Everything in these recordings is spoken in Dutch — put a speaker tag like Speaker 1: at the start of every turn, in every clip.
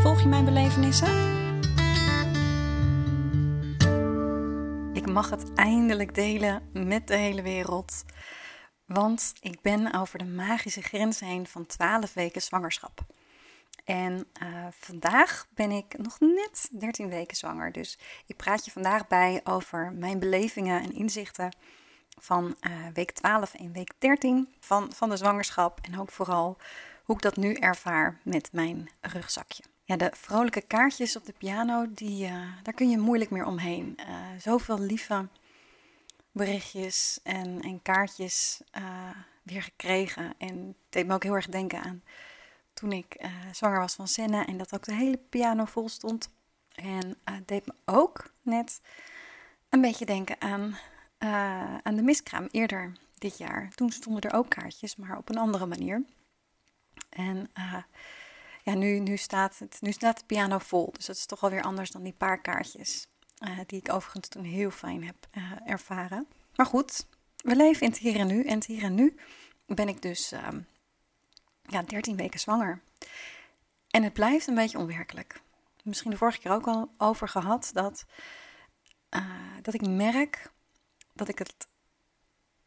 Speaker 1: Volg je mijn belevenissen? Ik mag het eindelijk delen met de hele wereld. Want ik ben over de magische grens heen van 12 weken zwangerschap. En uh, vandaag ben ik nog net 13 weken zwanger. Dus ik praat je vandaag bij over mijn belevingen en inzichten van uh, week 12 en week 13 van, van de zwangerschap. En ook vooral hoe ik dat nu ervaar met mijn rugzakje. Ja, de vrolijke kaartjes op de piano, die, uh, daar kun je moeilijk meer omheen. Uh, zoveel lieve berichtjes en, en kaartjes weer gekregen. En het deed me ook heel erg denken aan toen ik zwanger was van Senna en dat ook de hele piano vol stond. En het deed me ook net een beetje denken aan aan de miskraam eerder dit jaar. Toen stonden er ook kaartjes, maar op een andere manier. En ja, nu, nu, staat het, nu staat de piano vol, dus dat is toch wel weer anders dan die paar kaartjes. Uh, die ik overigens toen heel fijn heb ervaren. Maar goed, we leven in het hier en nu. En het hier en nu ben ik dus ehm, ja, 13 weken zwanger. En het blijft een beetje onwerkelijk. Misschien de vorige keer ook al over gehad dat, dat ik merk dat ik het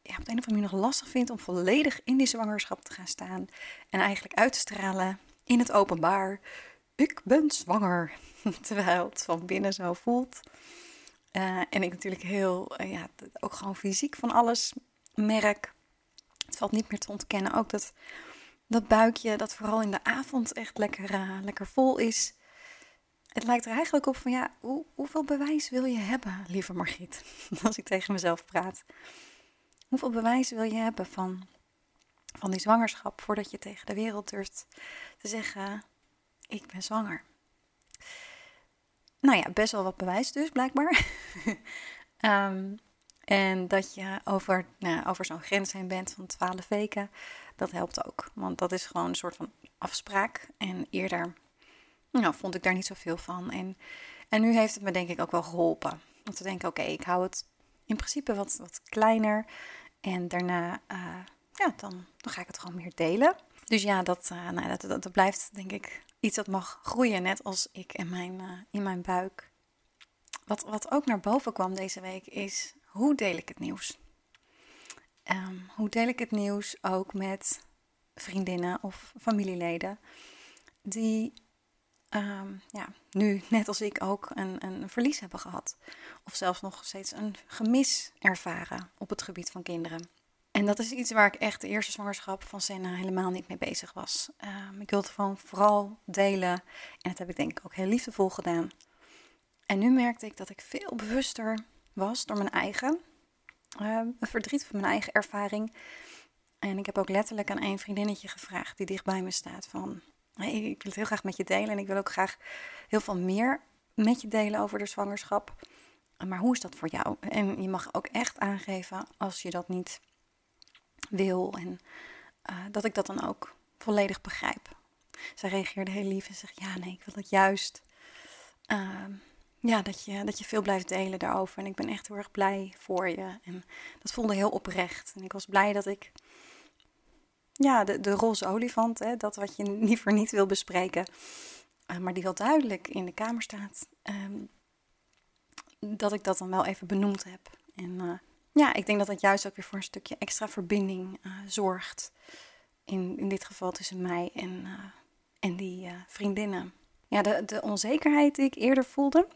Speaker 1: ja, op de een of andere manier nog lastig vind om volledig in die zwangerschap te gaan staan en eigenlijk uit te stralen in het openbaar. Ik ben zwanger. Terwijl het van binnen zo voelt. Uh, en ik natuurlijk heel, uh, ja, ook gewoon fysiek van alles merk. Het valt niet meer te ontkennen. Ook dat, dat buikje, dat vooral in de avond echt lekker, uh, lekker vol is het lijkt er eigenlijk op van ja, hoe, hoeveel bewijs wil je hebben, lieve Margriet? Als ik tegen mezelf praat. Hoeveel bewijs wil je hebben van, van die zwangerschap voordat je tegen de wereld durft te zeggen: Ik ben zwanger? Nou ja, best wel wat bewijs dus, blijkbaar. um, en dat je over, nou, over zo'n grens heen bent van 12 weken, dat helpt ook. Want dat is gewoon een soort van afspraak. En eerder nou, vond ik daar niet zoveel van. En, en nu heeft het me denk ik ook wel geholpen. Om te denken, oké, ik hou het in principe wat, wat kleiner. En daarna, uh, dan, dan ga ik het gewoon meer delen. Dus ja, dat, uh, nou, dat, dat, blijft denk ik iets dat mag groeien, net als ik in mijn, uh, in mijn buik. Wat, wat ook naar boven kwam deze week is, hoe deel ik het nieuws? Um, hoe deel ik het nieuws ook met vriendinnen of familieleden die um, ja, nu, net als ik ook, een, een verlies hebben gehad. Of zelfs nog steeds een gemis ervaren op het gebied van kinderen. En dat is iets waar ik echt de eerste zwangerschap van Senna helemaal niet mee bezig was. Um, ik wilde gewoon vooral delen. En dat heb ik denk ik ook heel liefdevol gedaan. En nu merkte ik dat ik veel bewuster was door mijn eigen uh, verdriet van mijn eigen ervaring. En ik heb ook letterlijk aan een vriendinnetje gevraagd die dicht bij me staat van ik wil het heel graag met je delen en ik wil ook graag heel veel meer met je delen over de zwangerschap. Maar hoe is dat voor jou? En je mag ook echt aangeven als je dat niet wil en uh, dat ik dat dan ook volledig begrijp. Zij reageerde heel lief en zegt: Ja, nee, ik wil het juist. Uh, ja, dat je, dat je veel blijft delen daarover. En ik ben echt heel erg blij voor je. En dat voelde heel oprecht. En ik was blij dat ik ja, de, de roze olifant, hè, dat wat je liever niet wil bespreken, uh, maar die wel duidelijk in de kamer staat, um, dat ik dat dan wel even benoemd heb. En uh, ja, ik denk dat dat juist ook weer voor een stukje extra verbinding uh, zorgt. In, in dit geval tussen mij en, en die vriendinnen. Ja, de, de onzekerheid die ik eerder voelde,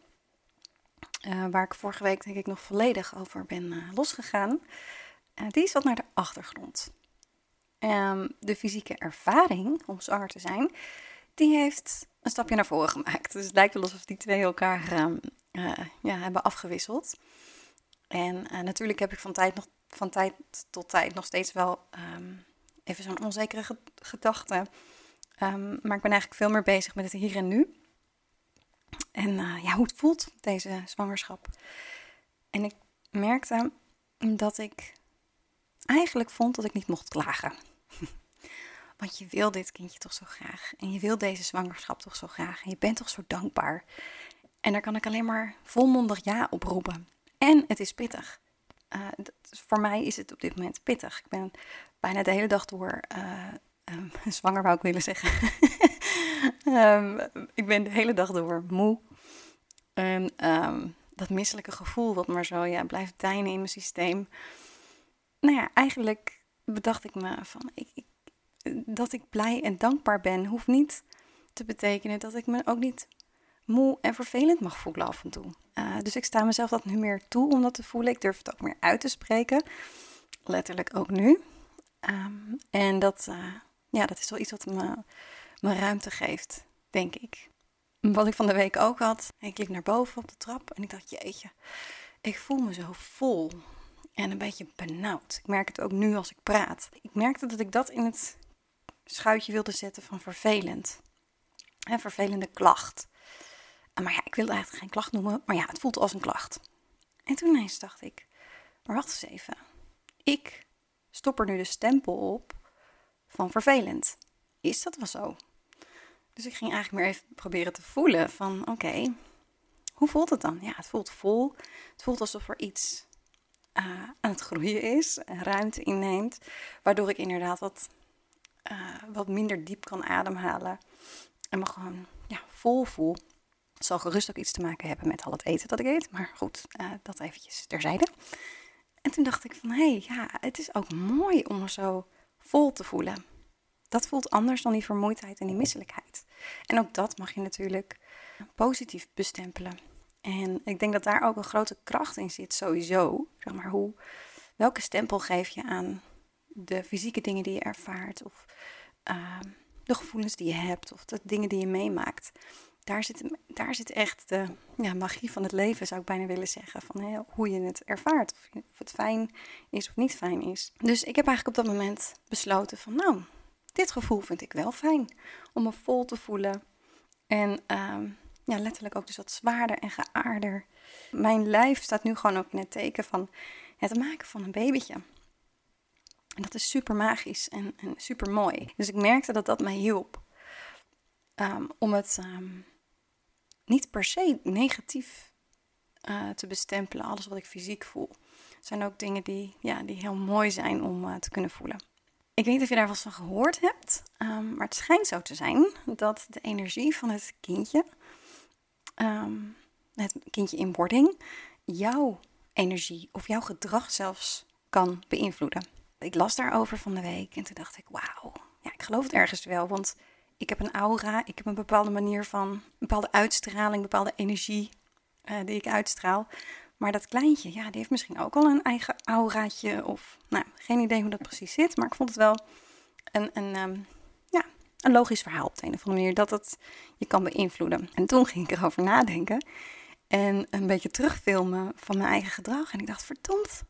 Speaker 1: waar ik vorige week denk ik nog volledig over ben losgegaan, die is wat naar de achtergrond. Um, de fysieke ervaring om zwanger te zijn, die heeft een stapje naar voren gemaakt. Dus het lijkt wel alsof die twee elkaar uh, ja, hebben afgewisseld. En uh, natuurlijk heb ik van tijd, nog, van tijd tot tijd nog steeds wel um, even zo'n onzekere gedachte. maar ik ben eigenlijk veel meer bezig met het hier en nu. En eh, ja, hoe het voelt, deze zwangerschap. En ik merkte dat ik eigenlijk vond dat ik niet mocht klagen. Want je wil dit kindje toch zo graag. En je wil deze zwangerschap toch zo graag. En je bent toch zo dankbaar. En daar kan ik alleen maar volmondig ja op roepen. En het is pittig. Uh, voor mij is het op dit moment pittig. Ik ben bijna de hele dag door uh, um, zwanger, wou ik willen zeggen. um, ik ben de hele dag door moe. En um, dat misselijke gevoel wat maar zo ja, blijft deinen in mijn systeem. Nou ja, eigenlijk bedacht ik me van ik, ik, dat ik blij en dankbaar ben, hoeft niet te betekenen dat ik me ook niet moe en vervelend mag voelen af en toe. Uh, dus ik sta mezelf dat nu meer toe om dat te voelen. Ik durf het ook meer uit te spreken. Letterlijk ook nu. Um, en dat, uh, ja, dat is wel iets wat me, me ruimte geeft, denk ik. Wat ik van de week ook had, ik liep naar boven op de trap en ik dacht, jeetje, ik voel me zo vol en een beetje benauwd. Ik merk het ook nu als ik praat. Ik merkte dat ik dat in het schuitje wilde zetten van vervelend. Een vervelende klacht. Maar ja, ik wilde eigenlijk geen klacht noemen, maar ja, het voelt als een klacht. En toen ineens dacht ik, maar wacht eens even. Ik stop er nu de stempel op van vervelend. Is dat wel zo? Dus ik ging eigenlijk meer even proberen te voelen van oké, hoe voelt het dan? Ja, het voelt vol. Het voelt alsof er iets uh, aan het groeien is, ruimte inneemt, waardoor ik inderdaad wat, uh, wat minder diep kan ademhalen en me gewoon ja, vol voel. Zal gerust ook iets te maken hebben met al het eten dat ik eet, maar goed, uh, dat eventjes terzijde. En toen dacht ik van, hé, hey, ja, het is ook mooi om me zo vol te voelen. Dat voelt anders dan die vermoeidheid en die misselijkheid. En ook dat mag je natuurlijk positief bestempelen. En ik denk dat daar ook een grote kracht in zit, sowieso. Zeg maar, hoe, welke stempel geef je aan de fysieke dingen die je ervaart, of uh, de gevoelens die je hebt, of de dingen die je meemaakt. Daar zit, daar zit echt de ja, magie van het leven, zou ik bijna willen zeggen. Van hoe je het ervaart, of, het fijn is of niet fijn is. Dus ik heb eigenlijk op dat moment besloten van, nou, dit gevoel vind ik wel fijn. Om me vol te voelen. En um, ja, letterlijk ook dus wat zwaarder en geaarder. Mijn lijf staat nu gewoon ook in het teken van het maken van een babytje. En dat is super magisch en, en super mooi. Dus ik merkte dat dat mij hielp. Um, om het um, niet per se negatief uh, te bestempelen, alles wat ik fysiek voel. Zijn ook dingen die, ja, die heel mooi zijn om uh, te kunnen voelen. Ik weet niet of je daar wat van gehoord hebt, um, maar het schijnt zo te zijn dat de energie van het kindje, um, het kindje in wording, jouw energie of jouw gedrag zelfs kan beïnvloeden. Ik las daarover van de week en toen dacht ik, wauw, ja, ik geloof het ergens wel, want ik heb een aura, ik heb een bepaalde manier van, een bepaalde uitstraling, bepaalde energie uh, die ik uitstraal. Maar dat kleintje, ja, die heeft misschien ook al een eigen auraatje. Of, nou, geen idee hoe dat precies zit. Maar ik vond het wel een, een, um, ja, een logisch verhaal op de een of andere manier. Dat het je kan beïnvloeden. En toen ging ik erover nadenken. En een beetje terugfilmen van mijn eigen gedrag. En ik dacht, verdomd.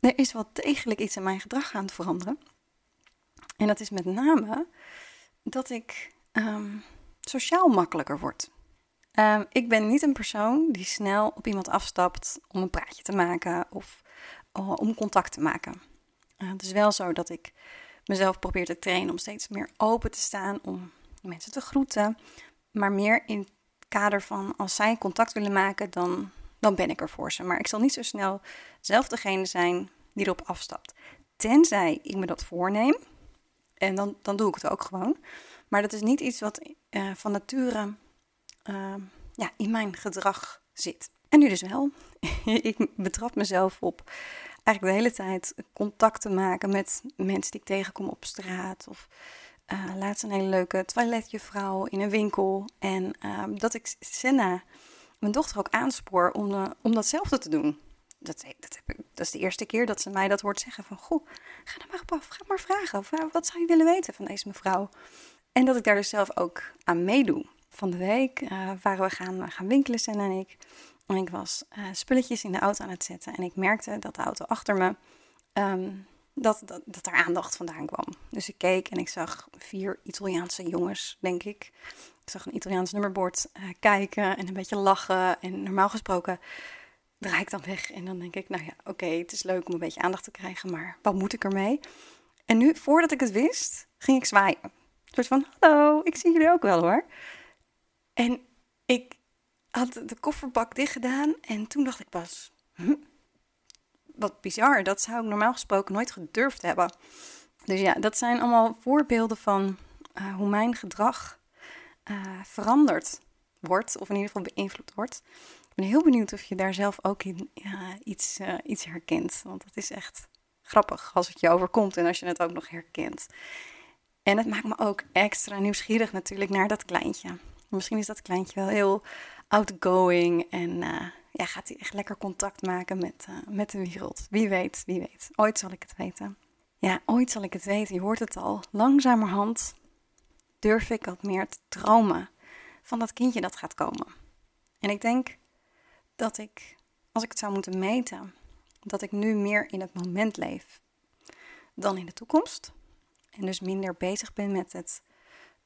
Speaker 1: Er is wel degelijk iets in mijn gedrag aan het veranderen. En dat is met name dat ik um, sociaal makkelijker word. Um, ik ben niet een persoon die snel op iemand afstapt om een praatje te maken of uh, om contact te maken. Uh, het is wel zo dat ik mezelf probeer te trainen om steeds meer open te staan, om mensen te groeten, maar meer in het kader van als zij contact willen maken, dan, dan ben ik er voor ze. Maar ik zal niet zo snel zelf degene zijn die erop afstapt. Tenzij ik me dat voorneem, en dan, dan doe ik het ook gewoon. Maar dat is niet iets wat uh, van nature uh, ja, in mijn gedrag zit. En nu dus wel. ik betrap mezelf op eigenlijk de hele tijd contact te maken met mensen die ik tegenkom op straat. Of uh, laatst een hele leuke toiletjuffrouw in een winkel. En uh, dat ik Senna, mijn dochter, ook aanspoor om, uh, om datzelfde te doen. Dat, dat, heb ik, dat is de eerste keer dat ze mij dat hoort zeggen van... Goh, ga dan maar af, ga maar vragen. Of, wat zou je willen weten van deze mevrouw? En dat ik daar dus zelf ook aan meedoe van de week uh, waren we gaan, gaan winkelen, Sen en ik. En ik was spulletjes in de auto aan het zetten. En ik merkte dat de auto achter me um, dat, dat, er aandacht vandaan kwam. Dus ik keek en ik zag vier Italiaanse jongens, denk ik. Ik zag een Italiaans nummerbord kijken en een beetje lachen. En normaal gesproken draai ik dan weg en dan denk ik, nou ja, oké, het is leuk om een beetje aandacht te krijgen, maar wat moet ik ermee? En nu, voordat ik het wist, ging ik zwaaien. Een soort van, hallo, ik zie jullie ook wel hoor. En ik had de kofferbak dicht gedaan en toen dacht ik pas, hm, wat bizar, dat zou ik normaal gesproken nooit gedurfd hebben. Dus ja, dat zijn allemaal voorbeelden van uh, hoe mijn gedrag uh, veranderd wordt, of in ieder geval beïnvloed wordt. Ik ben heel benieuwd of je daar zelf ook in iets, uh, iets herkent, want dat is echt grappig als het je overkomt en als je het ook nog herkent. En het maakt me ook extra nieuwsgierig natuurlijk naar dat kleintje. Misschien is dat kleintje wel heel outgoing en uh, ja, gaat hij echt lekker contact maken met, uh, met de wereld. Wie weet, wie weet. Ooit zal ik het weten. Ja, ooit zal ik het weten. Je hoort het al. Langzamerhand durf ik wat meer te dromen van dat kindje dat gaat komen. En ik denk dat ik, als ik het zou moeten meten, dat ik nu meer in het moment leef dan in de toekomst. En dus minder bezig ben met het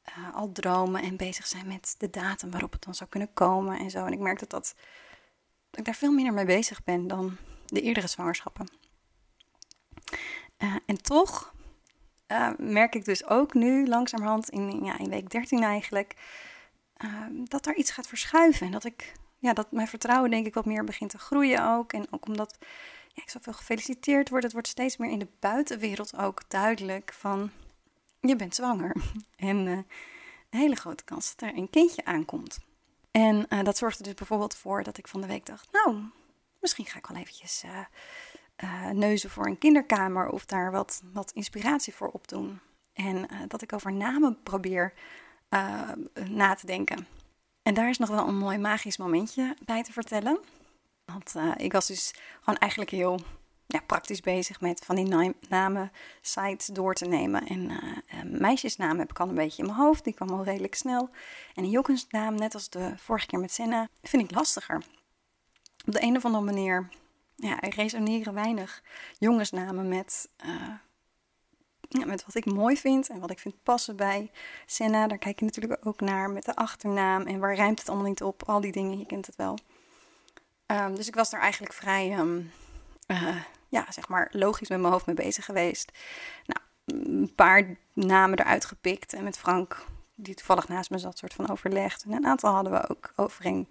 Speaker 1: uh, al dromen en bezig zijn met de datum waarop het dan zou kunnen komen en zo. En ik merk dat, dat, dat ik daar veel minder mee bezig ben dan de eerdere zwangerschappen. Uh, en toch uh, merk ik dus ook nu langzamerhand in, ja, in week 13 eigenlijk dat er iets gaat verschuiven. En dat ik ja, dat mijn vertrouwen denk ik wat meer begint te groeien ook. En ook omdat ja, ik zoveel gefeliciteerd word. Het wordt steeds meer in de buitenwereld ook duidelijk van je bent zwanger. En uh, een hele grote kans dat er een kindje aankomt. En uh, dat zorgde dus bijvoorbeeld voor dat ik van de week dacht, nou, misschien ga ik wel eventjes uh, neuzen voor een kinderkamer of daar wat, wat inspiratie voor opdoen. En dat ik over namen probeer na te denken. En daar is nog wel een mooi magisch momentje bij te vertellen. Want ik was dus gewoon eigenlijk heel ja, praktisch bezig met van die namen sites door te nemen. En uh, meisjesnaam heb ik al een beetje in mijn hoofd. Die kwam al redelijk snel. En een jongensnaam, net als de vorige keer met Senna, vind ik lastiger. Op de een of andere manier ja, resoneren weinig jongensnamen met, met wat ik mooi vind en wat ik vind passen bij Senna. Daar kijk je natuurlijk ook naar met de achternaam en waar rijmt het allemaal niet op. Al die dingen, je kent het wel. Um, dus ik was daar eigenlijk vrij um, uh, ja, zeg maar logisch met mijn hoofd mee bezig geweest. Nou, een paar namen eruit gepikt en met Frank, die toevallig naast me zat, soort van overlegd. En een aantal hadden we ook overeen,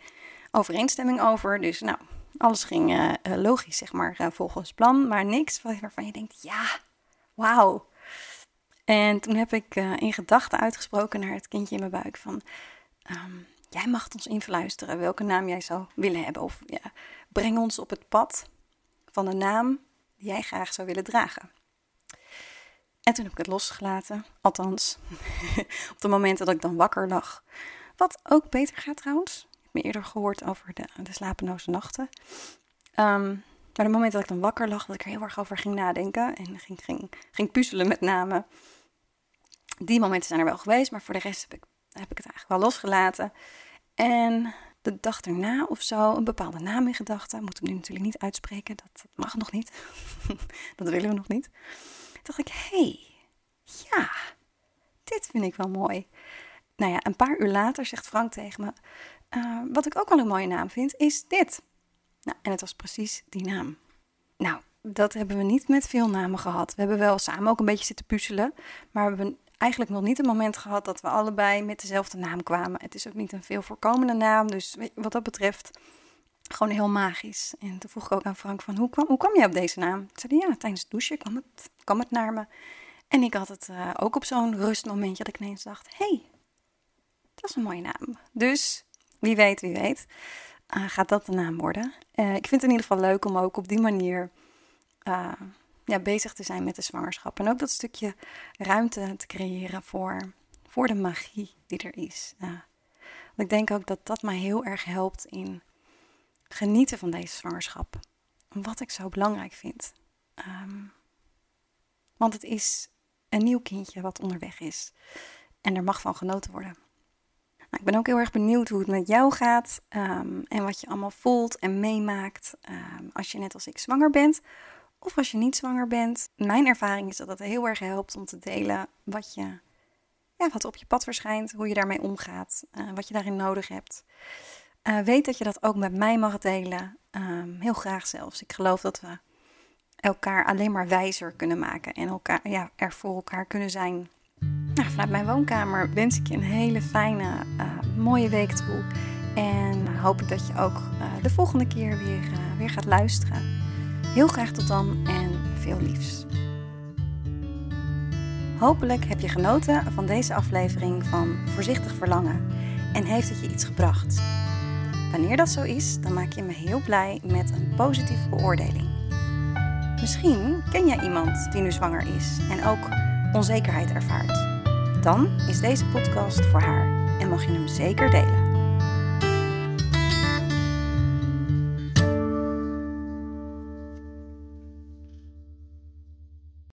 Speaker 1: overeenstemming over. Dus nou, alles ging uh, logisch, zeg maar, volgens plan. Maar niks waarvan je denkt, ja, wauw. En toen heb ik uh, in gedachten uitgesproken naar het kindje in mijn buik van... Um, jij mag ons influisteren welke naam jij zou willen hebben. Of ja, breng ons op het pad van de naam die jij graag zou willen dragen. En toen heb ik het losgelaten, althans op het moment dat ik dan wakker lag. Wat ook beter gaat trouwens. Ik heb me eerder gehoord over de, de slapeloze nachten. Um, maar het moment dat ik dan wakker lag, dat ik er heel erg over ging nadenken en ging, ging, ging puzzelen met name. Die momenten zijn er wel geweest, maar voor de rest heb ik, heb ik het eigenlijk wel losgelaten. En de dag erna of zo een bepaalde naam in gedachten. Moet hem nu natuurlijk niet uitspreken, dat mag nog niet. dat willen we nog niet. Dacht ik, hé, hey, ja, dit vind ik wel mooi. Nou ja, een paar uur later zegt Frank tegen me, uh, wat ik ook wel een mooie naam vind, is dit. Nou, en het was precies die naam. Nou, dat hebben we niet met veel namen gehad. We hebben wel samen ook een beetje zitten puzzelen, maar we hebben eigenlijk nog niet een moment gehad dat we allebei met dezelfde naam kwamen. Het is ook niet een veel voorkomende naam, dus wat dat betreft gewoon heel magisch. En toen vroeg ik ook aan Frank van, hoe kwam, hoe kwam je op deze naam? Ik zei, ja, tijdens het douchen kwam het, kwam het naar me. En ik had het uh, ook op zo'n rustmomentje dat ik ineens dacht, hey, dat is een mooie naam. Dus, wie weet, wie weet, uh, gaat dat de naam worden. Uh, ik vind het in ieder geval leuk om ook op die manier ja, bezig te zijn met de zwangerschap. En ook dat stukje ruimte te creëren voor, voor de magie die er is. want ik denk ook dat dat mij heel erg helpt in genieten van deze zwangerschap. Wat ik zo belangrijk vind. Um, want het is een nieuw kindje wat onderweg is. En er mag van genoten worden. Nou, ik ben ook heel erg benieuwd hoe het met jou gaat. Um, en wat je allemaal voelt en meemaakt. Um, als je net als ik zwanger bent of als je niet zwanger bent. Mijn ervaring is dat het heel erg helpt om te delen wat, je, ja, wat op je pad verschijnt, hoe je daarmee omgaat, uh, wat je daarin nodig hebt. Uh, weet dat je dat ook met mij mag delen. Um, heel graag zelfs. Ik geloof dat we elkaar alleen maar wijzer kunnen maken en elkaar, ja, er voor elkaar kunnen zijn. Nou, vanuit mijn woonkamer wens ik je een hele fijne, uh, mooie week toe. En hoop ik dat je ook de volgende keer weer, weer gaat luisteren. Heel graag tot dan en veel liefs. Hopelijk heb je genoten van deze aflevering van Voorzichtig Verlangen en heeft het je iets gebracht. Wanneer dat zo is, dan maak je me heel blij met een positieve beoordeling. Misschien ken jij iemand die nu zwanger is en ook onzekerheid ervaart. Dan is deze podcast voor haar en mag je hem zeker delen.